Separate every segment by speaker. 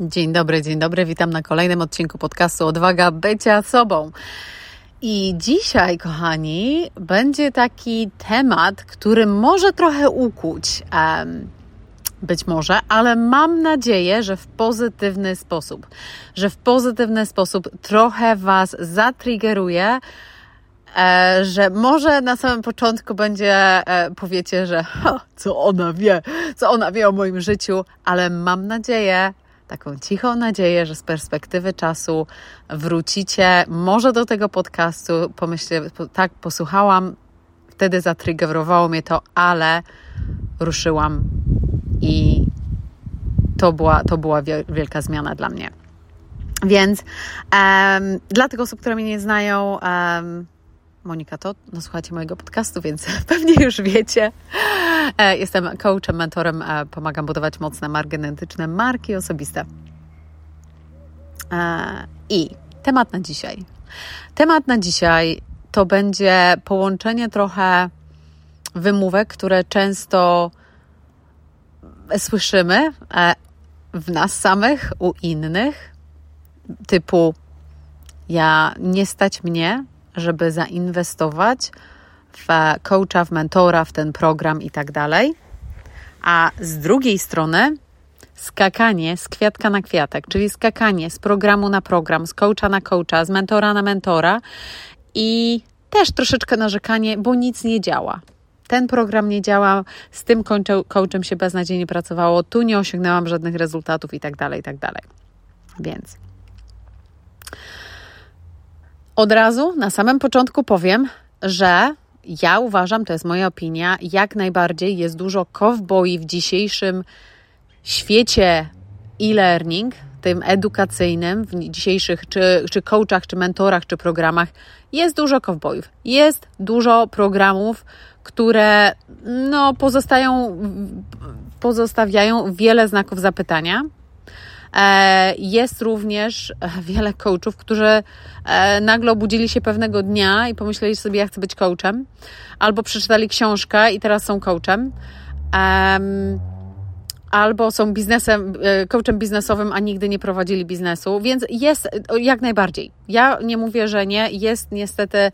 Speaker 1: Dzień dobry, dzień dobry. Witam na kolejnym odcinku podcastu Odwaga bycia sobą. I dzisiaj, kochani, będzie taki temat, który może trochę ukuć. Być może, ale mam nadzieję, że w pozytywny sposób, że w pozytywny sposób trochę Was zatriggeruje, e, że może na samym początku będzie, e, powiecie, że ha, co ona wie, co ona wie o moim życiu, ale mam nadzieję, taką cichą nadzieję, że z perspektywy czasu wrócicie może do tego podcastu. Pomyślę, tak, posłuchałam, wtedy zatriggerowało mnie to, ale ruszyłam i to była, to była wielka zmiana dla mnie. Więc um, dla tych osób, które mnie nie znają, um, Monika to, no słuchajcie mojego podcastu, więc pewnie już wiecie. E, jestem coachem, mentorem, e, pomagam budować mocne, margenetyczne marki osobiste. E, I temat na dzisiaj. Temat na dzisiaj to będzie połączenie trochę wymówek, które często słyszymy w nas samych, u innych, typu ja nie stać mnie, żeby zainwestować w coacha, w mentora, w ten program i tak dalej. A z drugiej strony skakanie z kwiatka na kwiatek, czyli skakanie z programu na program, z coacha na coacha, z mentora na mentora i też troszeczkę narzekanie, bo nic nie działa. Ten program nie działa, z tym coachem się beznadziejnie pracowało, tu nie osiągnęłam żadnych rezultatów i tak dalej, i tak dalej. Więc od razu na samym początku powiem, że ja uważam, to jest moja opinia, jak najbardziej jest dużo cowboy w dzisiejszym świecie e-learning, tym edukacyjnym, w dzisiejszych czy, czy coachach, czy mentorach, czy programach, jest dużo cowboyów. Jest dużo programów, które no, pozostają, pozostawiają wiele znaków zapytania jest również wiele coachów, którzy e, nagle obudzili się pewnego dnia i pomyśleli sobie, ja chcę być coachem, albo przeczytali książkę i teraz są coachem. Albo są biznesem, e, coachem biznesowym, a nigdy nie prowadzili biznesu, więc jest jak najbardziej. Ja nie mówię, że nie. Jest niestety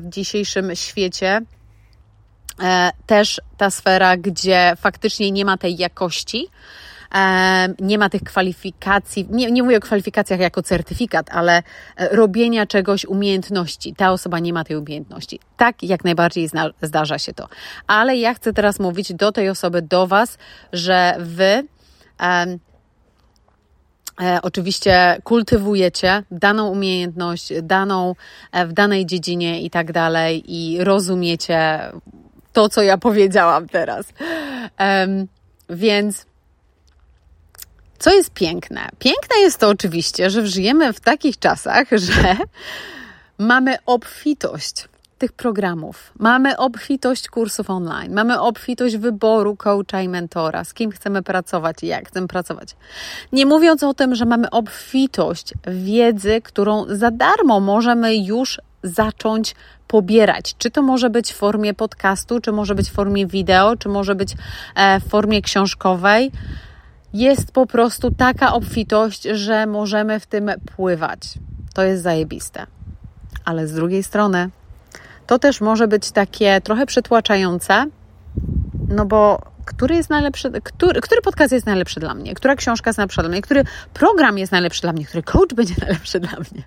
Speaker 1: w dzisiejszym świecie też ta sfera, gdzie faktycznie nie ma tej jakości, nie ma tych kwalifikacji, nie, nie mówię o kwalifikacjach jako certyfikat, ale e, robienia czegoś, umiejętności. Ta osoba nie ma tej umiejętności. Tak, jak najbardziej zna, zdarza się to. Ale ja chcę teraz mówić do tej osoby, do Was, że Wy. E, oczywiście kultywujecie daną umiejętność, daną e, w danej dziedzinie i tak dalej, i rozumiecie to, co ja powiedziałam teraz. Um, więc co jest piękne? Piękne jest to oczywiście, że żyjemy w takich czasach, że mamy obfitość tych programów, mamy obfitość kursów online, mamy obfitość wyboru coacha i mentora, z kim chcemy pracować i jak chcemy pracować. Nie mówiąc o tym, że mamy obfitość wiedzy, którą za darmo możemy już zacząć pobierać. Czy to może być w formie podcastu, czy może być w formie wideo, czy może być e, w formie książkowej jest po prostu taka obfitość, że możemy w tym pływać. To jest zajebiste. Ale z drugiej strony, to też może być takie trochę przytłaczające, no bo który jest najlepszy, który, który podcast jest najlepszy dla mnie, która książka jest najlepsza dla mnie, który program jest najlepszy dla mnie, który coach będzie najlepszy dla mnie.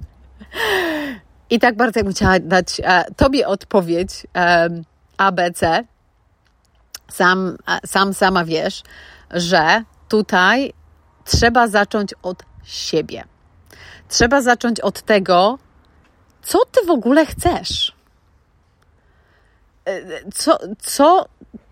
Speaker 1: I tak bardzo jakbym chciała dać e, Tobie odpowiedź e, ABC, sam, e, sam sama wiesz, że tutaj trzeba zacząć od siebie. Trzeba zacząć od tego, co ty w ogóle chcesz. E, co, co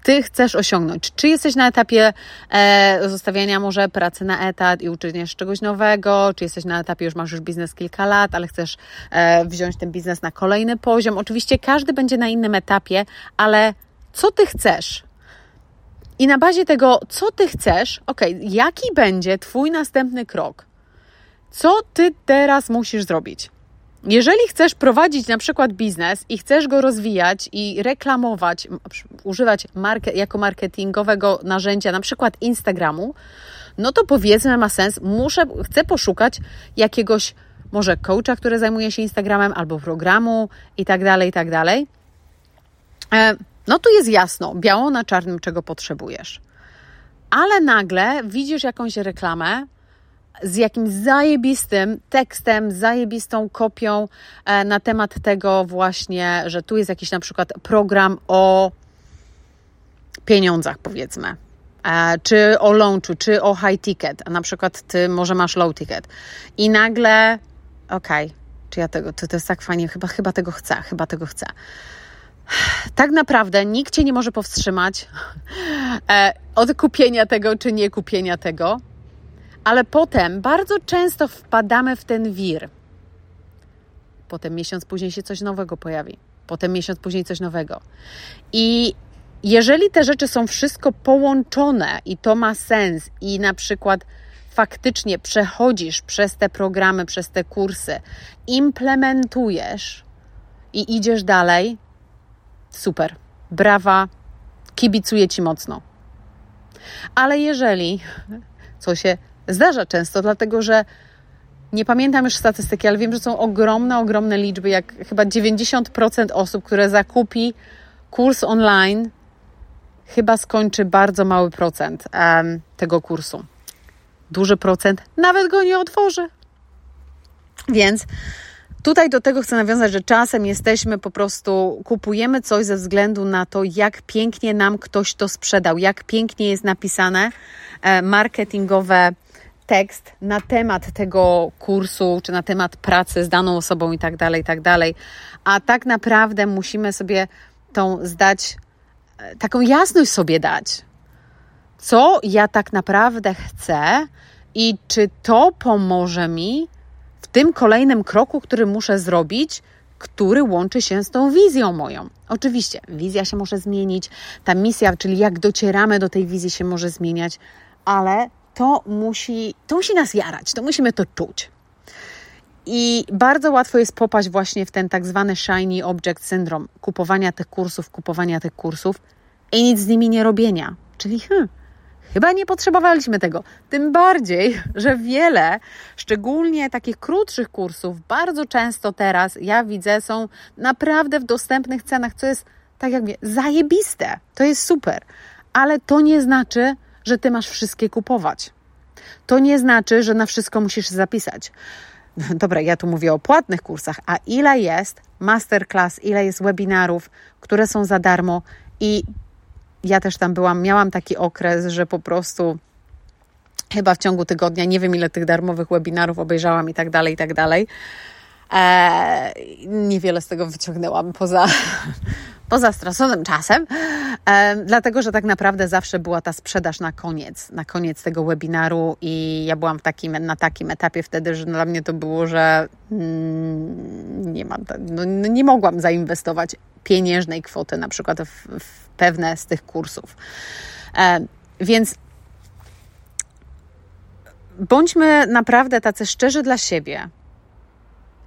Speaker 1: ty chcesz osiągnąć? Czy jesteś na etapie e, zostawiania może pracy na etat i uczenia się czegoś nowego? Czy jesteś na etapie, już masz już biznes kilka lat, ale chcesz e, wziąć ten biznes na kolejny poziom? Oczywiście każdy będzie na innym etapie, ale co ty chcesz? I na bazie tego, co ty chcesz, ok, jaki będzie twój następny krok? Co ty teraz musisz zrobić? jeżeli chcesz prowadzić na przykład biznes i chcesz go rozwijać i reklamować, używać jako marketingowego narzędzia, na przykład Instagramu, no to powiedzmy ma sens, muszę, chcę poszukać jakiegoś może coacha, który zajmuje się Instagramem, albo programu i tak dalej, i tak dalej. No tu jest jasno, biało na czarnym, czego potrzebujesz. Ale nagle widzisz jakąś reklamę, z jakimś zajebistym tekstem, zajebistą kopią e, na temat tego właśnie, że tu jest jakiś na przykład program o pieniądzach, powiedzmy. E, czy o launchu, czy o high ticket, a na przykład ty może masz low ticket. I nagle, okej, okay, czy ja tego, to, to jest tak fajnie, chyba, chyba tego chcę, chyba tego chcę. Tak naprawdę nikt cię nie może powstrzymać e, od kupienia tego, czy nie kupienia tego ale potem bardzo często wpadamy w ten wir. Potem miesiąc później się coś nowego pojawi. Potem miesiąc później coś nowego. I jeżeli te rzeczy są wszystko połączone i to ma sens, i na przykład faktycznie przechodzisz przez te programy, przez te kursy, implementujesz i idziesz dalej, super, brawa, kibicuję ci mocno. Ale jeżeli, co się Zdarza często, dlatego że nie pamiętam już statystyki, ale wiem, że są ogromne, ogromne liczby, jak chyba 90% osób, które zakupi kurs online, chyba skończy bardzo mały procent um, tego kursu. Duży procent nawet go nie otworzy. Więc tutaj do tego chcę nawiązać, że czasem jesteśmy po prostu, kupujemy coś ze względu na to, jak pięknie nam ktoś to sprzedał, jak pięknie jest napisane e, marketingowe tekst na temat tego kursu, czy na temat pracy z daną osobą i tak dalej, i tak dalej. A tak naprawdę musimy sobie tą zdać, e, taką jasność sobie dać. Co ja tak naprawdę chcę i czy to pomoże mi tym kolejnym kroku, który muszę zrobić, który łączy się z tą wizją moją. Oczywiście, wizja się może zmienić, ta misja, czyli jak docieramy do tej wizji, się może zmieniać, ale to musi, to musi nas jarać, to musimy to czuć. I bardzo łatwo jest popaść właśnie w ten tak zwany shiny object syndrome kupowania tych kursów, kupowania tych kursów i nic z nimi nie robienia. Czyli hmm, chyba nie potrzebowaliśmy tego. Tym bardziej, że wiele, szczególnie takich krótszych kursów, bardzo często teraz ja widzę, są naprawdę w dostępnych cenach, co jest, tak jak mówię, zajebiste. To jest super. Ale to nie znaczy, że ty masz wszystkie kupować. To nie znaczy, że na wszystko musisz zapisać. Dobra, ja tu mówię o płatnych kursach, a ile jest masterclass, ile jest webinarów, które są za darmo i ja też tam byłam, miałam taki okres, że po prostu chyba w ciągu tygodnia, nie wiem ile tych darmowych webinarów obejrzałam i tak dalej, i tak dalej. Eee, niewiele z tego wyciągnęłam poza poza straconym czasem, dlatego że tak naprawdę zawsze była ta sprzedaż na koniec, na koniec tego webinaru i ja byłam w takim, na takim etapie wtedy, że dla mnie to było, że mm, nie mam, no, no, nie mogłam zainwestować pieniężnej kwoty na przykład w, w pewne z tych kursów. Więc bądźmy naprawdę tacy szczerzy dla siebie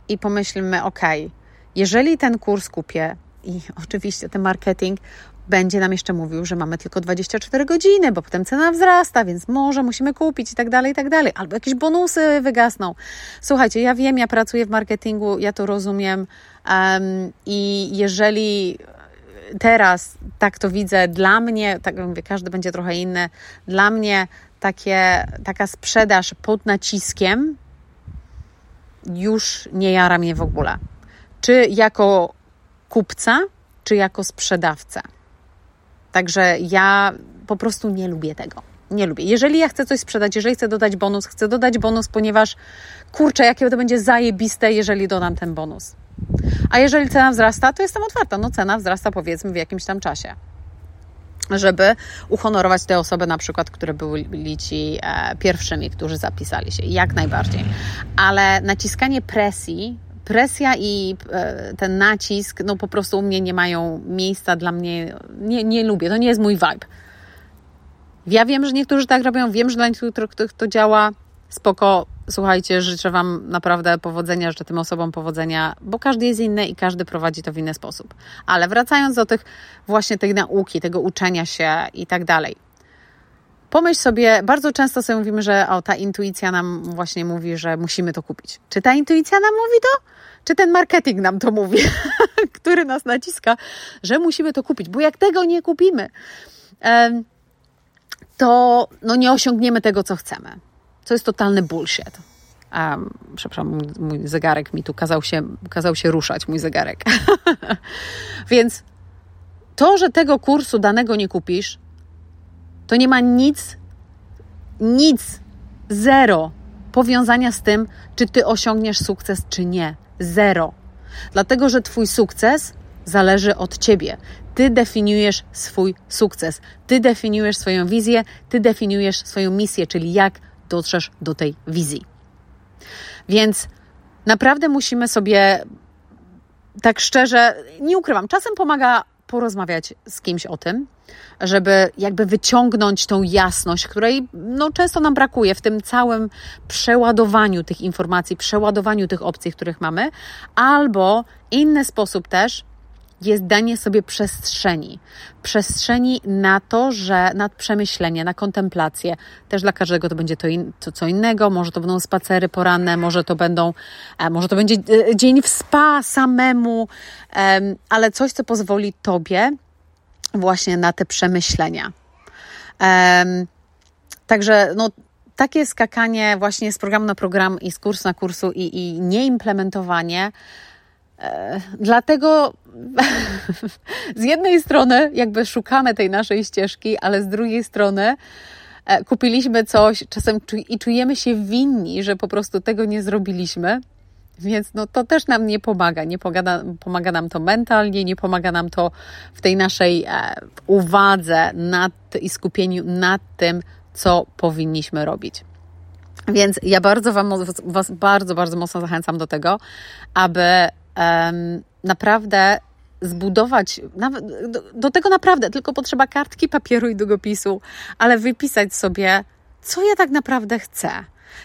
Speaker 1: i pomyślmy, ok, jeżeli ten kurs kupię, i oczywiście ten marketing będzie nam jeszcze mówił, że mamy tylko 24 godziny, bo potem cena wzrasta, więc może musimy kupić i tak dalej, i tak dalej. Albo jakieś bonusy wygasną. Słuchajcie, ja wiem, ja pracuję w marketingu, ja to rozumiem um, i jeżeli teraz tak to widzę, dla mnie, tak mówię, każdy będzie trochę inny, dla mnie takie, taka sprzedaż pod naciskiem już nie jara mnie w ogóle. Czy jako kupca, czy jako sprzedawcę. Także ja po prostu nie lubię tego. Nie lubię. Jeżeli ja chcę coś sprzedać, jeżeli chcę dodać bonus, chcę dodać bonus, ponieważ kurczę, jakie to będzie zajebiste, jeżeli dodam ten bonus. A jeżeli cena wzrasta, to jestem otwarta. No cena wzrasta powiedzmy w jakimś tam czasie. Żeby uhonorować te osoby, na przykład, które byli ci e, pierwszymi, którzy zapisali się. Jak najbardziej. Ale naciskanie presji presja i e, ten nacisk, no po prostu u mnie nie mają miejsca dla mnie. Nie, nie lubię, to nie jest mój vibe. Ja wiem, że niektórzy tak robią, wiem, że dla niektórych to działa spoko. Słuchajcie, życzę Wam naprawdę powodzenia, życzę tym osobom powodzenia, bo każdy jest inny i każdy prowadzi to w inny sposób. Ale wracając do tych właśnie tej nauki, tego uczenia się i tak dalej. Pomyśl sobie, bardzo często sobie mówimy, że o, ta intuicja nam właśnie mówi, że musimy to kupić. Czy ta intuicja nam mówi to? Czy ten marketing nam to mówi, który nas naciska, że musimy to kupić? Bo jak tego nie kupimy, to no nie osiągniemy tego, co chcemy. Co jest totalny bullshit. Um, przepraszam, mój zegarek mi tu kazał się, kazał się ruszać, mój zegarek. Więc to, że tego kursu danego nie kupisz, to nie ma nic, nic, zero powiązania z tym, czy ty osiągniesz sukces, czy nie. Zero. Dlatego, że twój sukces zależy od ciebie. Ty definiujesz swój sukces, ty definiujesz swoją wizję, ty definiujesz swoją misję, czyli jak dotrzesz do tej wizji. Więc naprawdę musimy sobie tak szczerze, nie ukrywam, czasem pomaga porozmawiać z kimś o tym, żeby jakby wyciągnąć tą jasność, której no, często nam brakuje w tym całym przeładowaniu tych informacji, przeładowaniu tych opcji, których mamy, albo inny sposób też jest danie sobie przestrzeni. Przestrzeni na to, że na przemyślenie, na kontemplację. Też dla każdego to będzie to, in, to co innego. Może to będą spacery poranne, może to będą, e, może to będzie e, dzień w spa samemu, ale coś, co pozwoli Tobie właśnie na te przemyślenia. Także no, takie skakanie właśnie z programu na program i z kursu na kursu i, i nieimplementowanie dlatego z jednej strony jakby szukamy tej naszej ścieżki, ale z drugiej strony e, kupiliśmy coś czasem i czujemy się winni, że po prostu tego nie zrobiliśmy. Więc no, to też nam nie pomaga. Nie pomaga, pomaga nam to mentalnie, nie pomaga nam to w tej naszej e, uwadze nad, i skupieniu nad tym, co powinniśmy robić. Więc ja bardzo wam, Was bardzo, bardzo mocno zachęcam do tego, aby naprawdę zbudować, nawet, do, do tego naprawdę tylko potrzeba kartki papieru i długopisu, ale wypisać sobie, co ja tak naprawdę chcę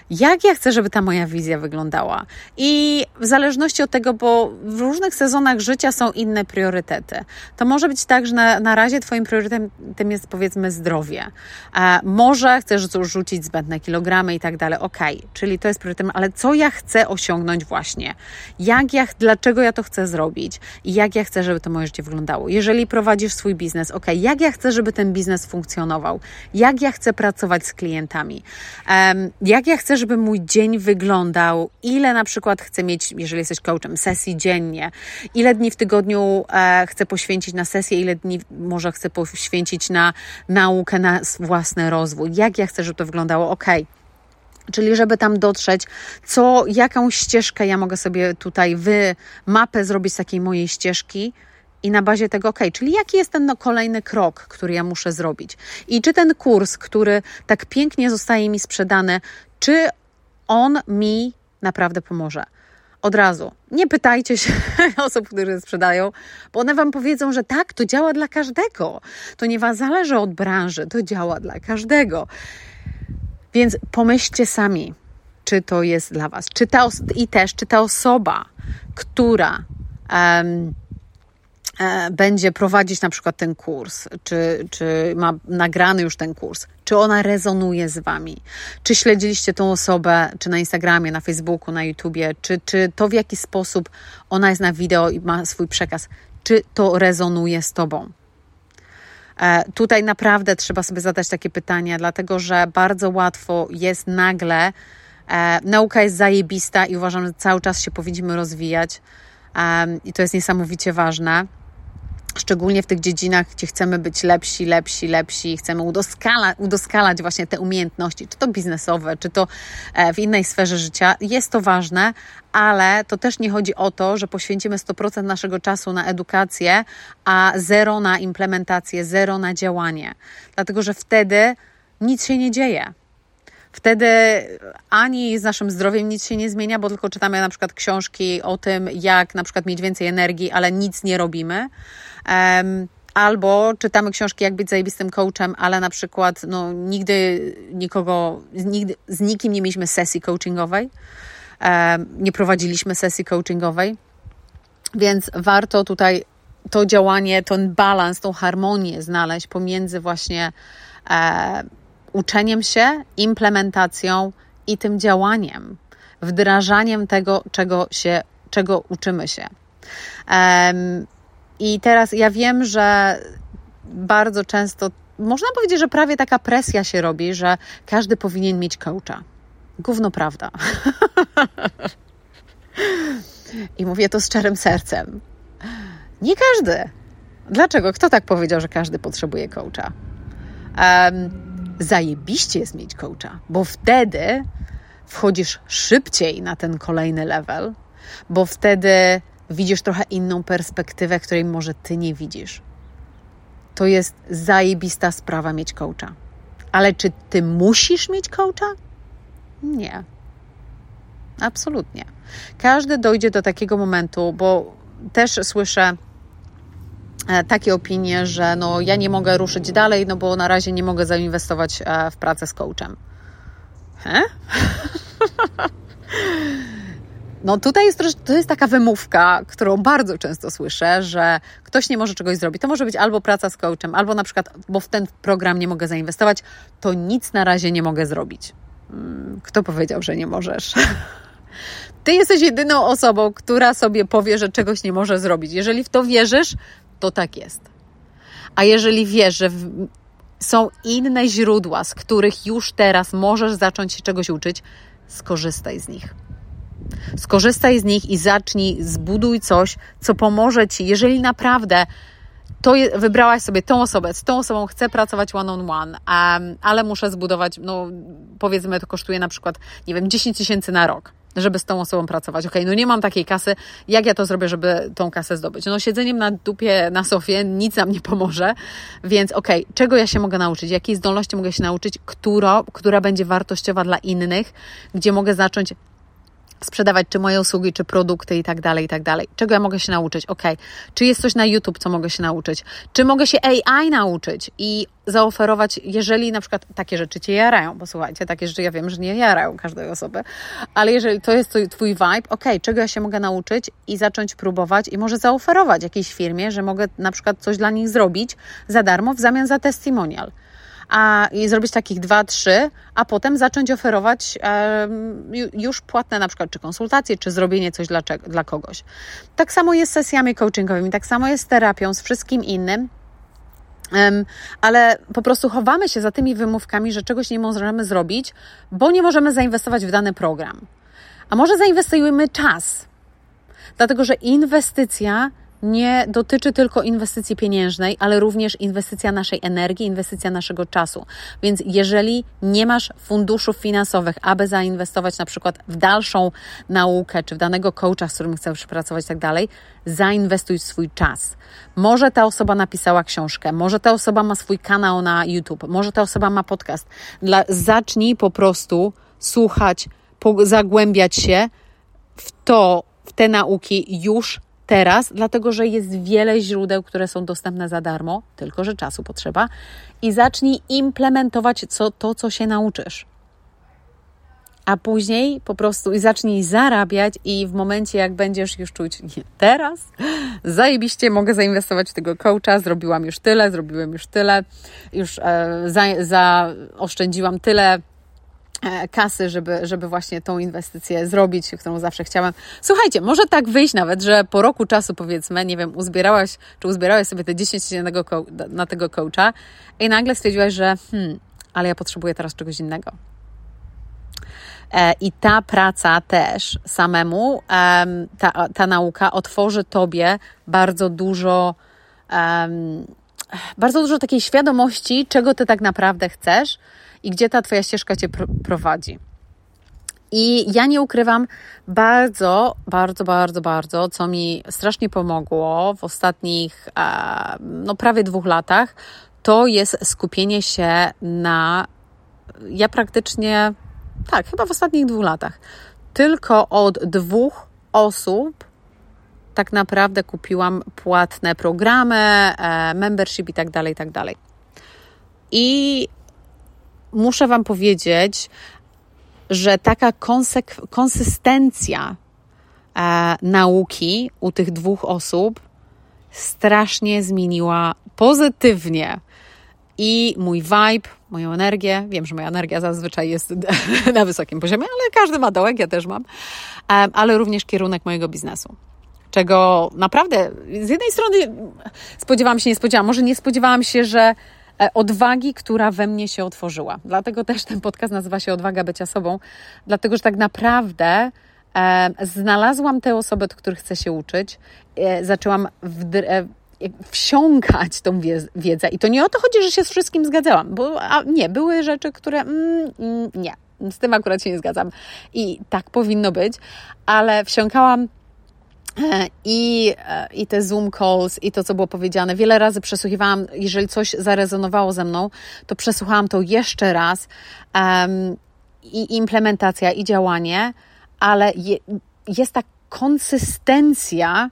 Speaker 1: jak ja chcę, żeby ta moja wizja wyglądała. I w zależności od tego, bo w różnych sezonach życia są inne priorytety. To może być tak, że na, na razie Twoim priorytetem jest powiedzmy zdrowie. A może chcesz rzucić zbędne kilogramy i tak dalej. Ok, czyli to jest priorytetem, ale co ja chcę osiągnąć właśnie? Jak ja, dlaczego ja to chcę zrobić? I jak ja chcę, żeby to moje życie wyglądało? Jeżeli prowadzisz swój biznes, ok, jak ja chcę, żeby ten biznes funkcjonował? Jak ja chcę pracować z klientami? Um, jak ja chcę, żeby mój dzień wyglądał, ile na przykład chcę mieć, jeżeli jesteś coachem, sesji dziennie, ile dni w tygodniu e, chcę poświęcić na sesję, ile dni może chcę poświęcić na naukę, na własny rozwój, jak ja chcę, żeby to wyglądało, ok. Czyli, żeby tam dotrzeć, co, jaką ścieżkę ja mogę sobie tutaj wy, mapę zrobić z takiej mojej ścieżki, i na bazie tego, ok, czyli jaki jest ten no, kolejny krok, który ja muszę zrobić? I czy ten kurs, który tak pięknie zostaje mi sprzedany, czy on mi naprawdę pomoże? Od razu. Nie pytajcie się osób, które sprzedają, bo one wam powiedzą, że tak, to działa dla każdego. To nie was zależy od branży, to działa dla każdego. Więc pomyślcie sami, czy to jest dla was. Czy ta I też, czy ta osoba, która um, będzie prowadzić na przykład ten kurs, czy, czy ma nagrany już ten kurs, czy ona rezonuje z Wami, czy śledziliście tą osobę, czy na Instagramie, na Facebooku, na YouTubie, czy, czy to w jaki sposób ona jest na wideo i ma swój przekaz, czy to rezonuje z Tobą. E, tutaj naprawdę trzeba sobie zadać takie pytania, dlatego że bardzo łatwo jest nagle, e, nauka jest zajebista i uważam, że cały czas się powinniśmy rozwijać i to jest niesamowicie ważne szczególnie w tych dziedzinach, gdzie chcemy być lepsi, lepsi, lepsi, chcemy udoskala, udoskalać właśnie te umiejętności, czy to biznesowe, czy to e, w innej sferze życia, jest to ważne, ale to też nie chodzi o to, że poświęcimy 100% naszego czasu na edukację, a zero na implementację, zero na działanie, dlatego że wtedy nic się nie dzieje. Wtedy ani z naszym zdrowiem nic się nie zmienia, bo tylko czytamy na przykład książki o tym, jak na przykład mieć więcej energii, ale nic nie robimy. Albo czytamy książki, jak być zajebistym coachem, ale na przykład no, nigdy nikogo, nigdy, z nikim nie mieliśmy sesji coachingowej, nie prowadziliśmy sesji coachingowej, więc warto tutaj to działanie, ten balans, tą harmonię znaleźć pomiędzy właśnie e, uczeniem się, implementacją i tym działaniem, wdrażaniem tego, czego się, czego uczymy się. Um, I teraz ja wiem, że bardzo często można powiedzieć, że prawie taka presja się robi, że każdy powinien mieć coacha. Gówno prawda. I mówię to z szczerym sercem. Nie każdy. Dlaczego? Kto tak powiedział, że każdy potrzebuje coacha? Um, zajebiście jest mieć coacha, bo wtedy wchodzisz szybciej na ten kolejny level, bo wtedy widzisz trochę inną perspektywę, której może ty nie widzisz. To jest zajebista sprawa mieć coacha. Ale czy ty musisz mieć coacha? Nie. Absolutnie. Każdy dojdzie do takiego momentu, bo też słyszę takie opinie, że no ja nie mogę ruszyć dalej, no bo na razie nie mogę zainwestować e, w pracę z coachem. He? No tutaj jest, to jest taka wymówka, którą bardzo często słyszę, że ktoś nie może czegoś zrobić. To może być albo praca z coachem, albo na przykład, bo w ten program nie mogę zainwestować, to nic na razie nie mogę zrobić. Mm, kto powiedział, że nie możesz? Ty jesteś jedyną osobą, która sobie powie, że czegoś nie może zrobić. Jeżeli w to wierzysz, to tak jest. A jeżeli wiesz, że są inne źródła, z których już teraz możesz zacząć się czegoś uczyć, skorzystaj z nich. Skorzystaj z nich i zacznij, zbuduj coś, co pomoże ci, jeżeli naprawdę to je, wybrałaś sobie tą osobę, z tą osobą chcę pracować one on one, um, ale muszę zbudować, no powiedzmy, to kosztuje na przykład, nie wiem, 10 tysięcy na rok żeby z tą osobą pracować. Okay, no nie mam takiej kasy, jak ja to zrobię, żeby tą kasę zdobyć? No siedzeniem na dupie na sofie nic nam nie pomoże, więc okej, okay, czego ja się mogę nauczyć? Jakiej zdolności mogę się nauczyć, która, która będzie wartościowa dla innych, gdzie mogę zacząć sprzedawać czy moje usługi, czy produkty i tak dalej, i tak dalej. Czego ja mogę się nauczyć? Ok, czy jest coś na YouTube, co mogę się nauczyć? Czy mogę się AI nauczyć i zaoferować, jeżeli na przykład takie rzeczy Cię jarają, bo słuchajcie, takie rzeczy ja wiem, że nie jarają każdej osoby, ale jeżeli to jest Twój vibe, ok, czego ja się mogę nauczyć i zacząć próbować i może zaoferować jakiejś firmie, że mogę na przykład coś dla nich zrobić za darmo w zamian za testimonial a i zrobić takich dwa, trzy, a potem zacząć oferować już płatne na przykład czy konsultacje, czy zrobienie coś dla, dla kogoś. Tak samo jest z sesjami coachingowymi, tak samo jest z terapią, z wszystkim innym. ale po prostu chowamy się za tymi wymówkami, że czegoś nie możemy zrobić, bo nie możemy zainwestować w dany program. A może zainwestujemy czas, dlatego że inwestycja nie dotyczy tylko inwestycji pieniężnej, ale również inwestycja naszej energii, inwestycja naszego czasu. Więc jeżeli nie masz funduszów finansowych, aby zainwestować na przykład w dalszą naukę, czy w danego coacha, z którym chcesz pracować i tak dalej, zainwestuj swój czas. Może ta osoba napisała książkę, może ta osoba ma swój kanał na YouTube, może ta osoba ma podcast. Dla, zacznij po prostu słuchać, zagłębiać się w to, w te nauki już teraz, dlatego że jest wiele źródeł, które są dostępne za darmo, tylko że czasu potrzeba, i zacznij implementować co, to, co się nauczysz. A później po prostu i zacznij zarabiać, i w momencie, jak będziesz już czuć, nie teraz, zajebiście mogę zainwestować w tego coacha, zrobiłam już tyle, zrobiłem już tyle, już e, zaoszczędziłam za tyle E, kasy, żeby, żeby właśnie tą inwestycję zrobić, którą zawsze chciałam. Słuchajcie, może tak wyjść nawet, że po roku czasu powiedzmy, nie wiem, uzbierałaś, czy uzbierałaś sobie te 10 tysięcy na tego coacha i nagle stwierdziłaś, że hmm, ale ja potrzebuję teraz czegoś innego. E, I ta praca też samemu, ta, ta nauka otworzy Tobie bardzo dużo, bardzo dużo takiej świadomości, czego Ty tak naprawdę chcesz, i gdzie ta Twoja ścieżka Cię prowadzi. I ja nie ukrywam bardzo, bardzo, bardzo, bardzo, co mi strasznie pomogło w ostatnich, no prawie dwóch latach, to jest skupienie się na, ja praktycznie, tak, chyba w ostatnich dwóch latach, tylko od dwóch osób tak naprawdę kupiłam płatne programy, e, membership i tak dalej, i tak dalej. I muszę Wam powiedzieć, że taka konsek- konsystencja e, nauki u tych dwóch osób strasznie zmieniła pozytywnie i mój vibe, moją energię. Wiem, że moja energia zazwyczaj jest na wysokim poziomie, ale każdy ma dołek, ja też mam, ale również kierunek mojego biznesu. Czego naprawdę z jednej strony spodziewałam się, nie spodziewałam, może nie spodziewałam się, że e, odwagi, która we mnie się otworzyła. Dlatego też ten podcast nazywa się Odwaga bycia sobą, dlatego że tak naprawdę e, znalazłam te osoby, od których chcę się uczyć, e, zaczęłam wdr- wsiąkać tą wiedzę. I to nie o to chodzi, że się z wszystkim zgadzałam, bo a nie, były rzeczy, które mm, mm, nie, z tym akurat się nie zgadzam. I tak powinno być, ale wsiąkałam e, i, e, I te Zoom calls, i to, co było powiedziane. Wiele razy przesłuchiwałam, jeżeli coś zarezonowało ze mną, to przesłuchałam to jeszcze raz. Um, I implementacja, i działanie, ale je, jest ta konsystencja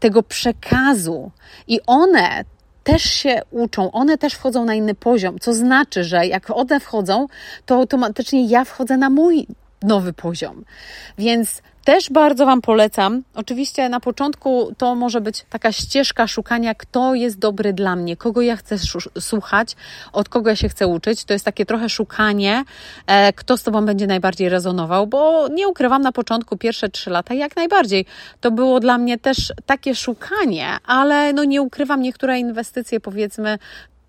Speaker 1: tego przekazu. I one też się uczą, one też wchodzą na inny poziom, co znaczy, że jak one wchodzą, to automatycznie ja wchodzę na mój nowy poziom. Więc też bardzo Wam polecam. Oczywiście na początku to może być taka ścieżka szukania, kto jest dobry dla mnie, kogo ja chcę słuchać, od kogo ja się chcę uczyć. To jest takie trochę szukanie, e, kto z Tobą będzie najbardziej rezonował, bo nie ukrywam na początku, pierwsze trzy lata, jak najbardziej. To było dla mnie też takie szukanie, ale no nie ukrywam, niektóre inwestycje, powiedzmy,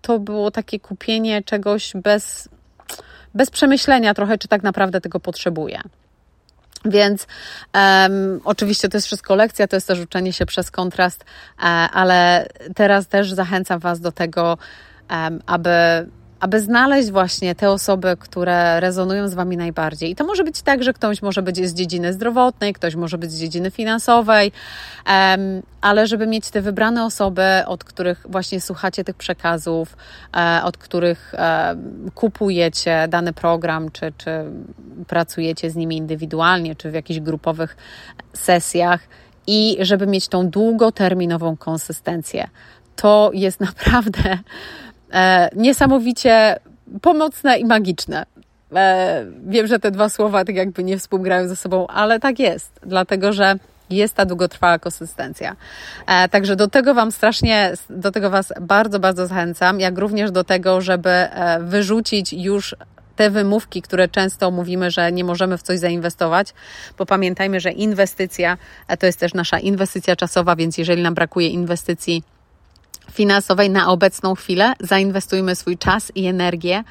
Speaker 1: to było takie kupienie czegoś bez, bez przemyślenia trochę, czy tak naprawdę tego potrzebuję. Więc um, oczywiście to jest wszystko lekcja, to jest też uczenie się przez kontrast, e, ale teraz też zachęcam Was do tego, um, aby aby znaleźć właśnie te osoby, które rezonują z Wami najbardziej. I to może być tak, że ktoś może być z dziedziny zdrowotnej, ktoś może być z dziedziny finansowej, ale żeby mieć te wybrane osoby, od których właśnie słuchacie tych przekazów, e, od których e, kupujecie dany program, czy, czy pracujecie z nimi indywidualnie, czy w jakichś grupowych sesjach, i żeby mieć tą długoterminową konsystencję. To jest naprawdę e, niesamowicie pomocne i magiczne. E, wiem, że te dwa słowa tak jakby nie współgrają ze sobą, ale tak jest, dlatego że jest ta długotrwała konsystencja. E, także do tego Wam strasznie, do tego Was bardzo, bardzo zachęcam, jak również do tego, żeby e, wyrzucić już te wymówki, które często mówimy, że nie możemy w coś zainwestować, bo pamiętajmy, że inwestycja e, to jest też nasza inwestycja czasowa, więc jeżeli nam brakuje inwestycji finansowej na obecną chwilę, zainwestujmy swój czas i energię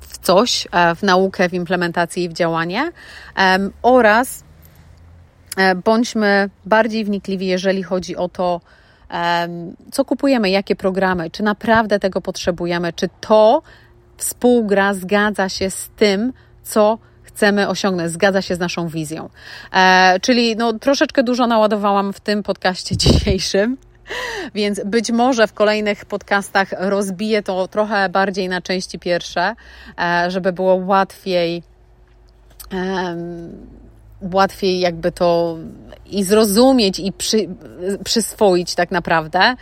Speaker 1: w coś, e, w naukę, w implementację i w działanie oraz e, bądźmy bardziej wnikliwi, jeżeli chodzi o to, co kupujemy, jakie programy, czy naprawdę tego potrzebujemy, czy to współgra, zgadza się z tym, co chcemy osiągnąć, zgadza się z naszą wizją. E, czyli no, troszeczkę dużo naładowałam w tym podcaście dzisiejszym. Więc być może w kolejnych podcastach rozbiję to trochę bardziej na części pierwsze, e, żeby było łatwiej łatwiej jakby to i zrozumieć i przy, przyswoić tak naprawdę,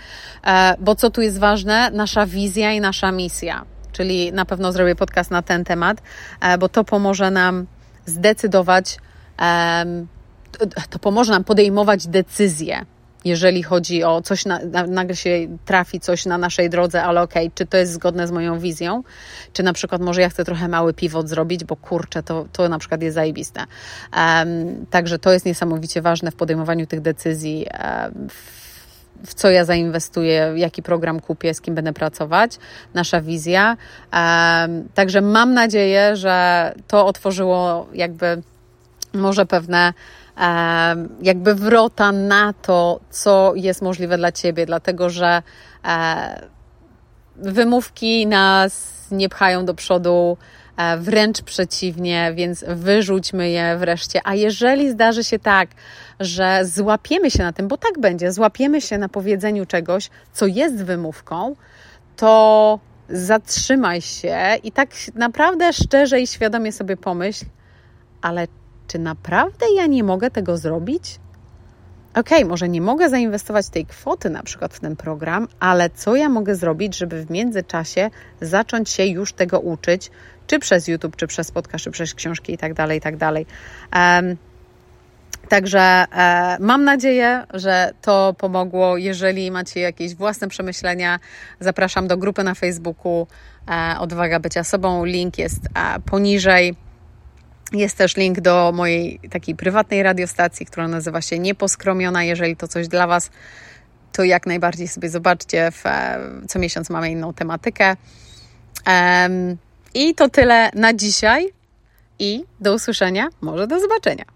Speaker 1: e, bo co tu jest ważne? Nasza wizja i nasza misja. Czyli na pewno zrobię podcast na ten temat, e, bo to pomoże nam zdecydować, to pomoże nam podejmować decyzje jeżeli chodzi o coś, na, nagle się trafi coś na naszej drodze, ale okej, okay, czy to jest zgodne z moją wizją, czy na przykład może ja chcę trochę mały pivot zrobić, bo kurczę, to, to na przykład jest zajebiste. Um, także to jest niesamowicie ważne w podejmowaniu tych decyzji, um, w co ja zainwestuję, jaki program kupię, z kim będę pracować, nasza wizja. Um, także mam nadzieję, że to otworzyło jakby może pewne jakby wrota na to, co jest możliwe dla Ciebie, dlatego że e, wymówki nas nie pchają do przodu, e, wręcz przeciwnie, więc wyrzućmy je wreszcie. A jeżeli zdarzy się tak, że złapiemy się na tym, bo tak będzie, złapiemy się na powiedzeniu czegoś, co jest wymówką, to zatrzymaj się i tak naprawdę szczerze i świadomie sobie pomyśl, ale czy naprawdę ja nie mogę tego zrobić? ok, może nie mogę zainwestować tej kwoty na przykład w ten program, ale co ja mogę zrobić, żeby w międzyczasie zacząć się już tego uczyć, czy przez YouTube, czy przez podcast, czy przez książki i dalej, i tak dalej. Um, Także e, mam nadzieję, że to pomogło. Jeżeli macie jakieś własne przemyślenia, zapraszam do grupy na Facebooku e, Odwaga Bycia Sobą. Link jest e, poniżej. Jest też link do mojej takiej prywatnej radiostacji, która nazywa się Nieposkromiona. Jeżeli to coś dla Was, to jak najbardziej sobie zobaczcie. W, e, co miesiąc mamy inną tematykę. I to tyle na dzisiaj. I do usłyszenia, może do zobaczenia.